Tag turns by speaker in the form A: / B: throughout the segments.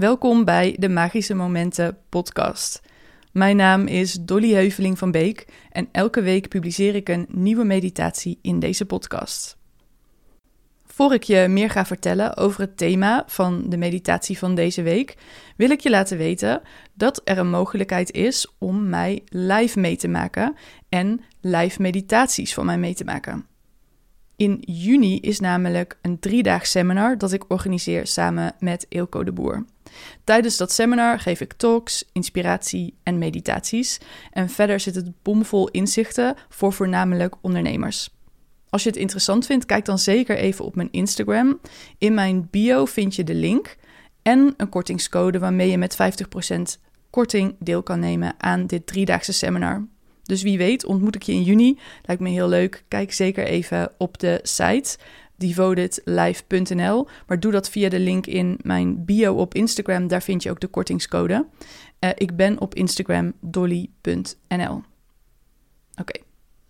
A: Welkom bij de Magische Momenten podcast. Mijn naam is Dolly Heuveling van Beek en elke week publiceer ik een nieuwe meditatie in deze podcast. Voor ik je meer ga vertellen over het thema van de meditatie van deze week, wil ik je laten weten dat er een mogelijkheid is om mij live mee te maken en live meditaties van mij mee te maken. In juni is namelijk een driedaags seminar dat ik organiseer samen met Eelco de Boer. Tijdens dat seminar geef ik talks, inspiratie en meditaties. En verder zit het bomvol inzichten voor voornamelijk ondernemers. Als je het interessant vindt, kijk dan zeker even op mijn Instagram. In mijn bio vind je de link en een kortingscode waarmee je met 50% korting deel kan nemen aan dit driedaagse seminar. Dus wie weet ontmoet ik je in juni. Lijkt me heel leuk. Kijk zeker even op de site devotedlive.nl. Maar doe dat via de link in mijn bio op Instagram. Daar vind je ook de kortingscode. Uh, ik ben op Instagram dolly.nl. Oké,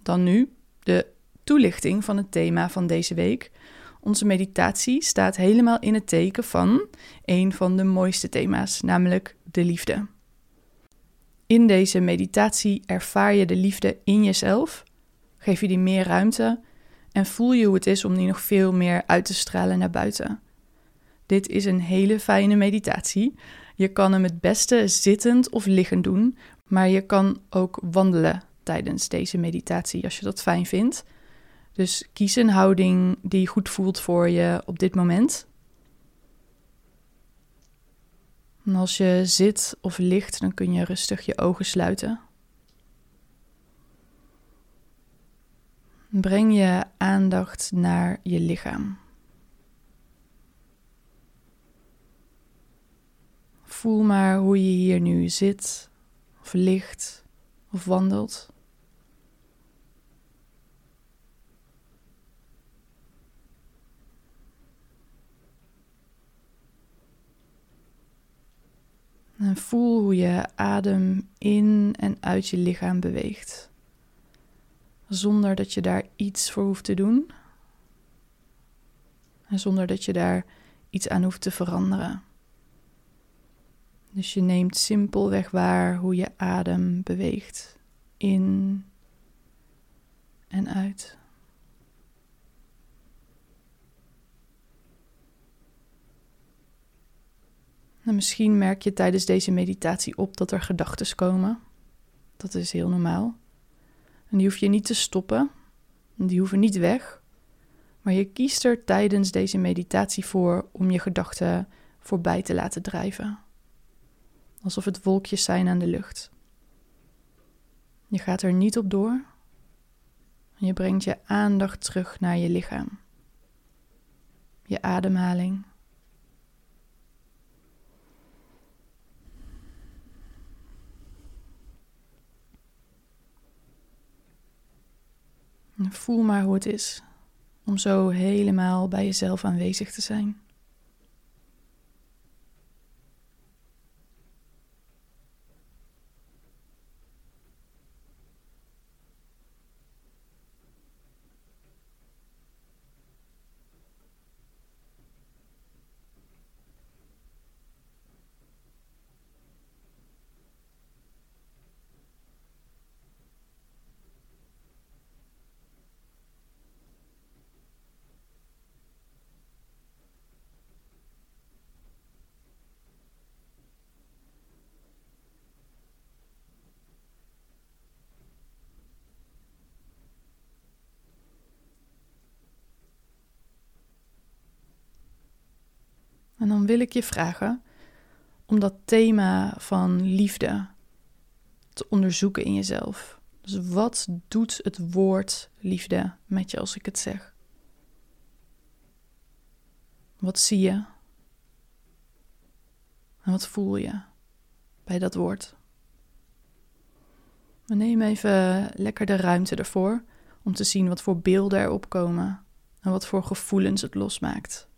A: dan nu de toelichting van het thema van deze week. Onze meditatie staat helemaal in het teken van een van de mooiste thema's, namelijk de liefde. In deze meditatie ervaar je de liefde in jezelf, geef je die meer ruimte en voel je hoe het is om die nog veel meer uit te stralen naar buiten. Dit is een hele fijne meditatie. Je kan hem het beste zittend of liggend doen, maar je kan ook wandelen tijdens deze meditatie als je dat fijn vindt. Dus kies een houding die goed voelt voor je op dit moment. En als je zit of ligt, dan kun je rustig je ogen sluiten. Breng je aandacht naar je lichaam. Voel maar hoe je hier nu zit, of ligt, of wandelt. En voel hoe je adem in en uit je lichaam beweegt. Zonder dat je daar iets voor hoeft te doen. En zonder dat je daar iets aan hoeft te veranderen. Dus je neemt simpelweg waar hoe je adem beweegt. In en uit. En misschien merk je tijdens deze meditatie op dat er gedachten komen. Dat is heel normaal. En die hoef je niet te stoppen. Die hoeven niet weg. Maar je kiest er tijdens deze meditatie voor om je gedachten voorbij te laten drijven. Alsof het wolkjes zijn aan de lucht. Je gaat er niet op door. Je brengt je aandacht terug naar je lichaam. Je ademhaling. Voel maar hoe het is om zo helemaal bij jezelf aanwezig te zijn. En dan wil ik je vragen om dat thema van liefde te onderzoeken in jezelf. Dus wat doet het woord liefde met je als ik het zeg? Wat zie je? En wat voel je bij dat woord? neem even lekker de ruimte ervoor om te zien wat voor beelden er opkomen en wat voor gevoelens het losmaakt.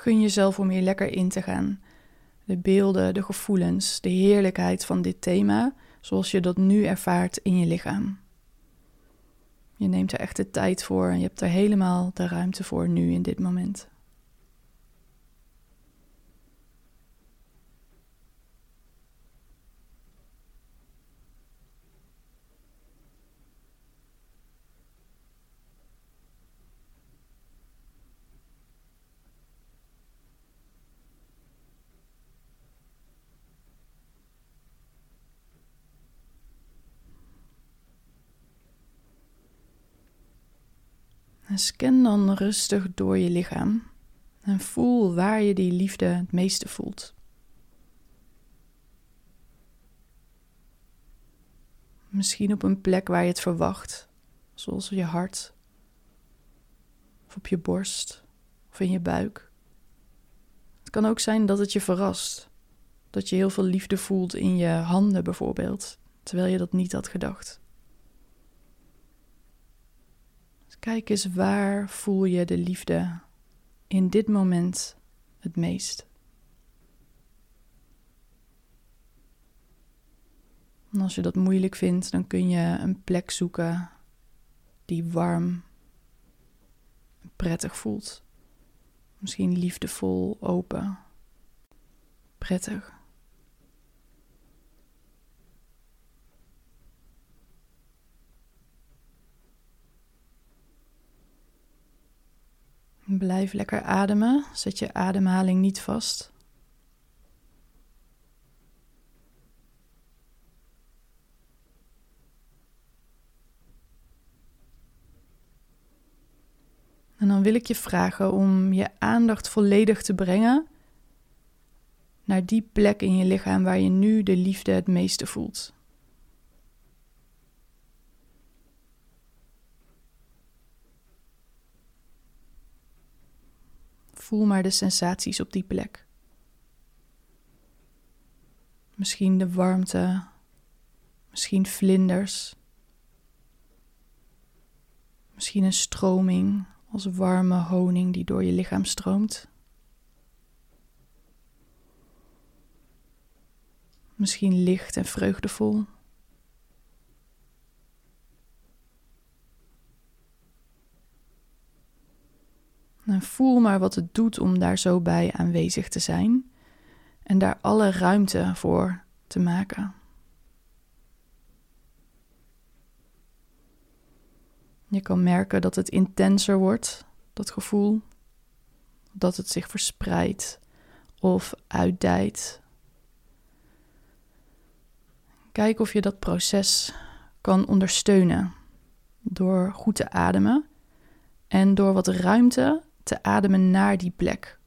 A: Gun jezelf om hier lekker in te gaan. De beelden, de gevoelens, de heerlijkheid van dit thema, zoals je dat nu ervaart in je lichaam. Je neemt er echt de tijd voor en je hebt er helemaal de ruimte voor nu in dit moment. Scan dan rustig door je lichaam en voel waar je die liefde het meeste voelt. Misschien op een plek waar je het verwacht, zoals je hart, of op je borst, of in je buik. Het kan ook zijn dat het je verrast, dat je heel veel liefde voelt in je handen bijvoorbeeld, terwijl je dat niet had gedacht. Kijk eens waar voel je de liefde in dit moment het meest. En als je dat moeilijk vindt, dan kun je een plek zoeken die warm en prettig voelt. Misschien liefdevol, open, prettig. Blijf lekker ademen. Zet je ademhaling niet vast. En dan wil ik je vragen om je aandacht volledig te brengen naar die plek in je lichaam waar je nu de liefde het meeste voelt. Voel maar de sensaties op die plek. Misschien de warmte, misschien vlinders, misschien een stroming als warme honing die door je lichaam stroomt. Misschien licht en vreugdevol. Voel maar wat het doet om daar zo bij aanwezig te zijn en daar alle ruimte voor te maken. Je kan merken dat het intenser wordt, dat gevoel, dat het zich verspreidt of uitdijt. Kijk of je dat proces kan ondersteunen door goed te ademen en door wat ruimte te ademen naar die plek.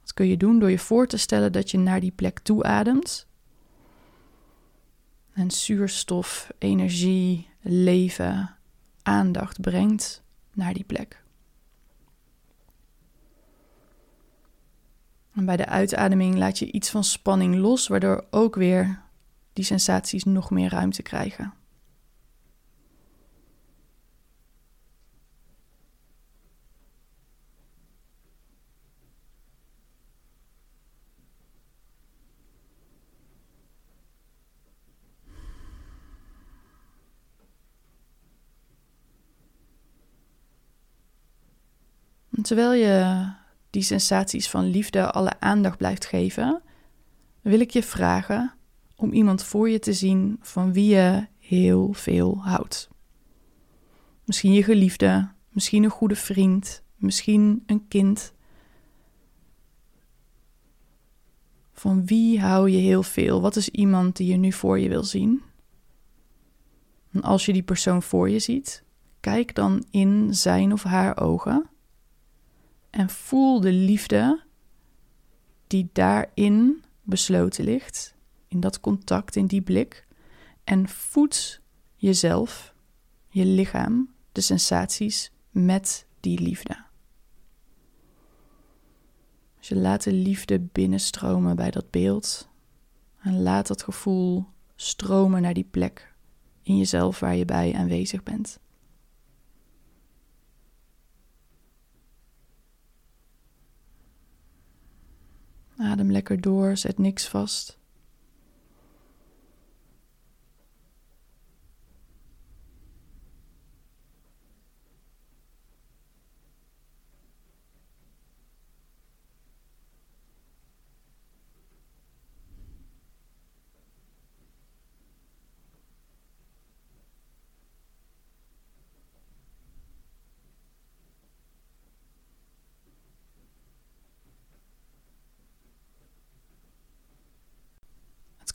A: Dat kun je doen door je voor te stellen dat je naar die plek toe ademt. En zuurstof, energie, leven, aandacht brengt naar die plek. En bij de uitademing laat je iets van spanning los, waardoor ook weer die sensaties nog meer ruimte krijgen. Terwijl je die sensaties van liefde alle aandacht blijft geven, wil ik je vragen om iemand voor je te zien van wie je heel veel houdt. Misschien je geliefde, misschien een goede vriend, misschien een kind. Van wie hou je heel veel? Wat is iemand die je nu voor je wil zien? En als je die persoon voor je ziet, kijk dan in zijn of haar ogen en voel de liefde die daarin besloten ligt, in dat contact, in die blik. En voed jezelf, je lichaam, de sensaties met die liefde. Dus je laat de liefde binnenstromen bij dat beeld. En laat dat gevoel stromen naar die plek in jezelf waar je bij aanwezig bent. Adem lekker door, zet niks vast.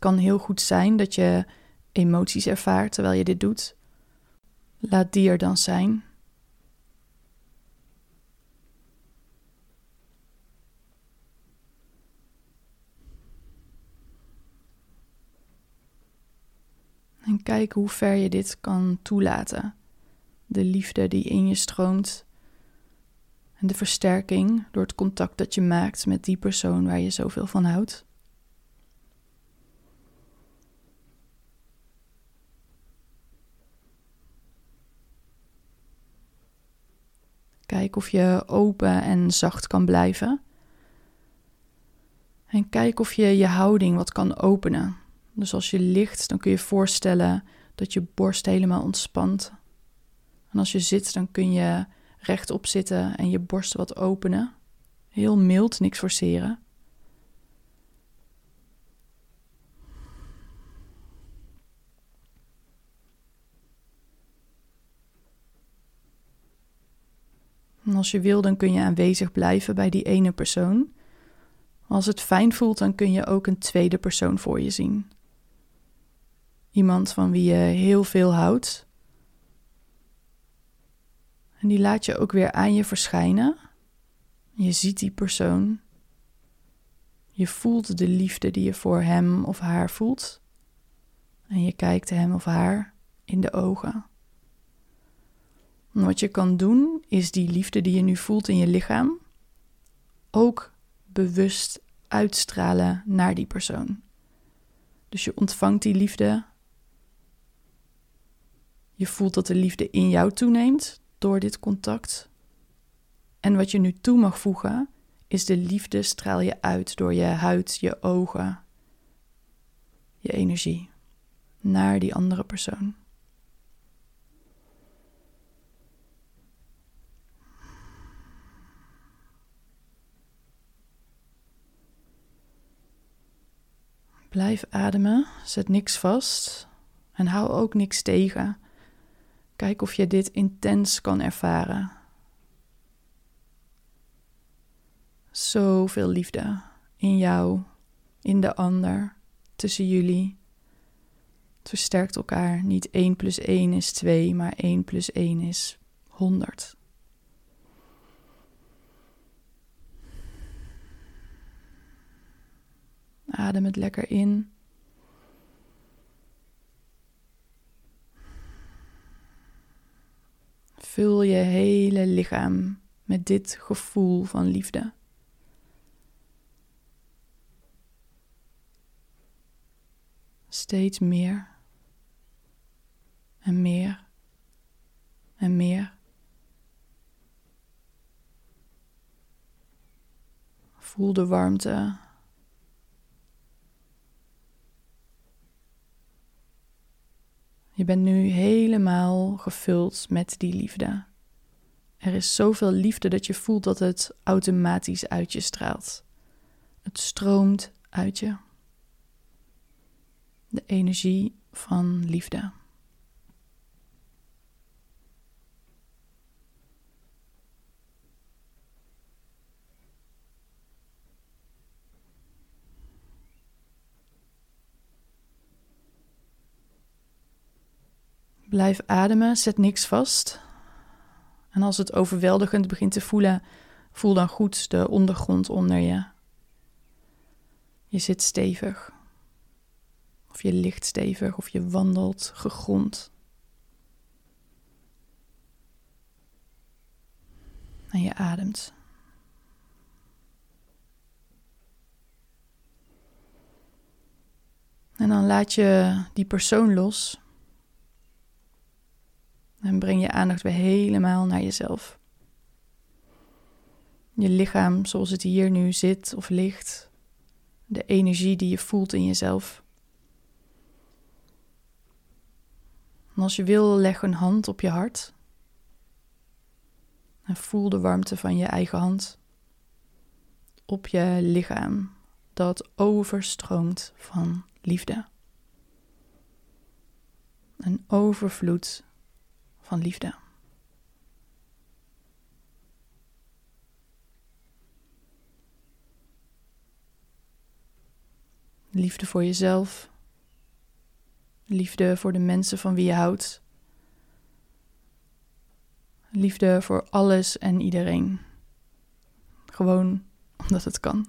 A: Kan heel goed zijn dat je emoties ervaart terwijl je dit doet. Laat die er dan zijn. En kijk hoe ver je dit kan toelaten. De liefde die in je stroomt. En de versterking door het contact dat je maakt met die persoon waar je zoveel van houdt. Kijk of je open en zacht kan blijven. En kijk of je je houding wat kan openen. Dus als je ligt, dan kun je voorstellen dat je borst helemaal ontspant. En als je zit, dan kun je rechtop zitten en je borst wat openen. Heel mild, niks forceren. En als je wil, dan kun je aanwezig blijven bij die ene persoon. Als het fijn voelt, dan kun je ook een tweede persoon voor je zien. Iemand van wie je heel veel houdt. En die laat je ook weer aan je verschijnen. Je ziet die persoon. Je voelt de liefde die je voor hem of haar voelt. En je kijkt hem of haar in de ogen. Wat je kan doen, is die liefde die je nu voelt in je lichaam ook bewust uitstralen naar die persoon. Dus je ontvangt die liefde. Je voelt dat de liefde in jou toeneemt door dit contact. En wat je nu toe mag voegen, is de liefde straal je uit door je huid, je ogen, je energie naar die andere persoon. Blijf ademen, zet niks vast en hou ook niks tegen. Kijk of je dit intens kan ervaren. Zoveel liefde in jou, in de ander, tussen jullie. Het versterkt elkaar. Niet 1 plus 1 is 2, maar 1 plus 1 is 100. Adem het lekker in. Vul je hele lichaam met dit gevoel van liefde. Steeds meer en meer en meer. Voel de warmte Je bent nu helemaal gevuld met die liefde. Er is zoveel liefde dat je voelt dat het automatisch uit je straalt. Het stroomt uit je. De energie van liefde. Blijf ademen, zet niks vast. En als het overweldigend begint te voelen, voel dan goed de ondergrond onder je. Je zit stevig. Of je ligt stevig, of je wandelt gegrond. En je ademt. En dan laat je die persoon los en breng je aandacht weer helemaal naar jezelf. Je lichaam zoals het hier nu zit of ligt, De energie die je voelt in jezelf. En als je wil, leg een hand op je hart. En voel de warmte van je eigen hand op je lichaam dat overstroomt van liefde. Een overvloed van liefde. Liefde voor jezelf. Liefde voor de mensen van wie je houdt. Liefde voor alles en iedereen. Gewoon omdat het kan.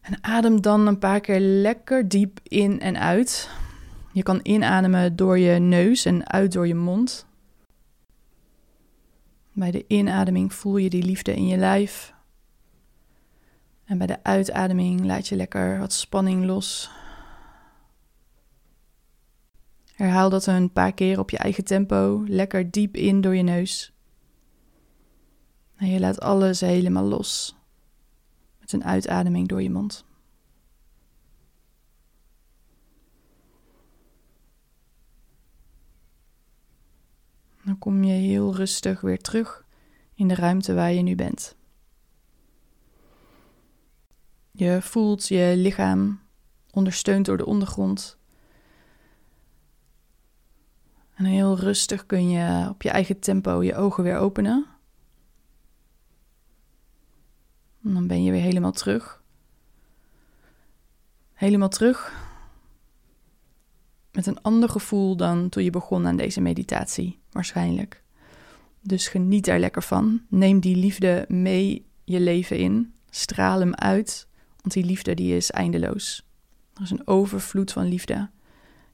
A: En adem dan een paar keer lekker diep in en uit. Je kan inademen door je neus en uit door je mond. Bij de inademing voel je die liefde in je lijf. En bij de uitademing laat je lekker wat spanning los. Herhaal dat een paar keer op je eigen tempo, lekker diep in door je neus. En je laat alles helemaal los met een uitademing door je mond. Dan kom je heel rustig weer terug in de ruimte waar je nu bent. Je voelt je lichaam ondersteund door de ondergrond. En heel rustig kun je op je eigen tempo je ogen weer openen. En dan ben je weer helemaal terug. Helemaal terug. Met een ander gevoel dan toen je begon aan deze meditatie, waarschijnlijk. Dus geniet er lekker van. Neem die liefde mee je leven in. Straal hem uit, want die liefde die is eindeloos. Er is een overvloed van liefde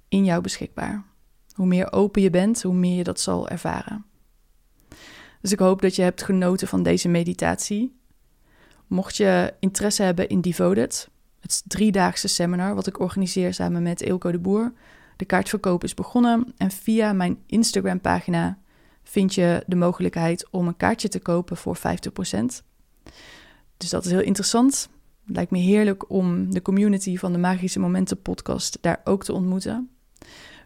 A: in jou beschikbaar. Hoe meer open je bent, hoe meer je dat zal ervaren. Dus ik hoop dat je hebt genoten van deze meditatie. Mocht je interesse hebben in Devoted, het driedaagse seminar wat ik organiseer samen met Eelco de Boer. De kaartverkoop is begonnen en via mijn Instagram pagina vind je de mogelijkheid om een kaartje te kopen voor 50%. Dus dat is heel interessant. Lijkt me heerlijk om de community van de Magische Momenten podcast daar ook te ontmoeten.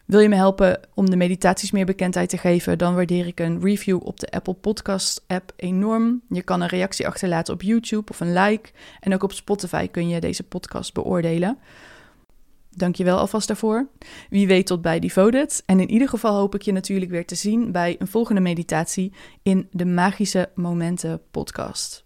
A: Wil je me helpen om de meditaties meer bekendheid te geven, dan waardeer ik een review op de Apple Podcast app enorm. Je kan een reactie achterlaten op YouTube of een like. En ook op Spotify kun je deze podcast beoordelen. Dank je wel alvast daarvoor. Wie weet tot bij Devoted. En in ieder geval hoop ik je natuurlijk weer te zien bij een volgende meditatie in de Magische Momenten podcast.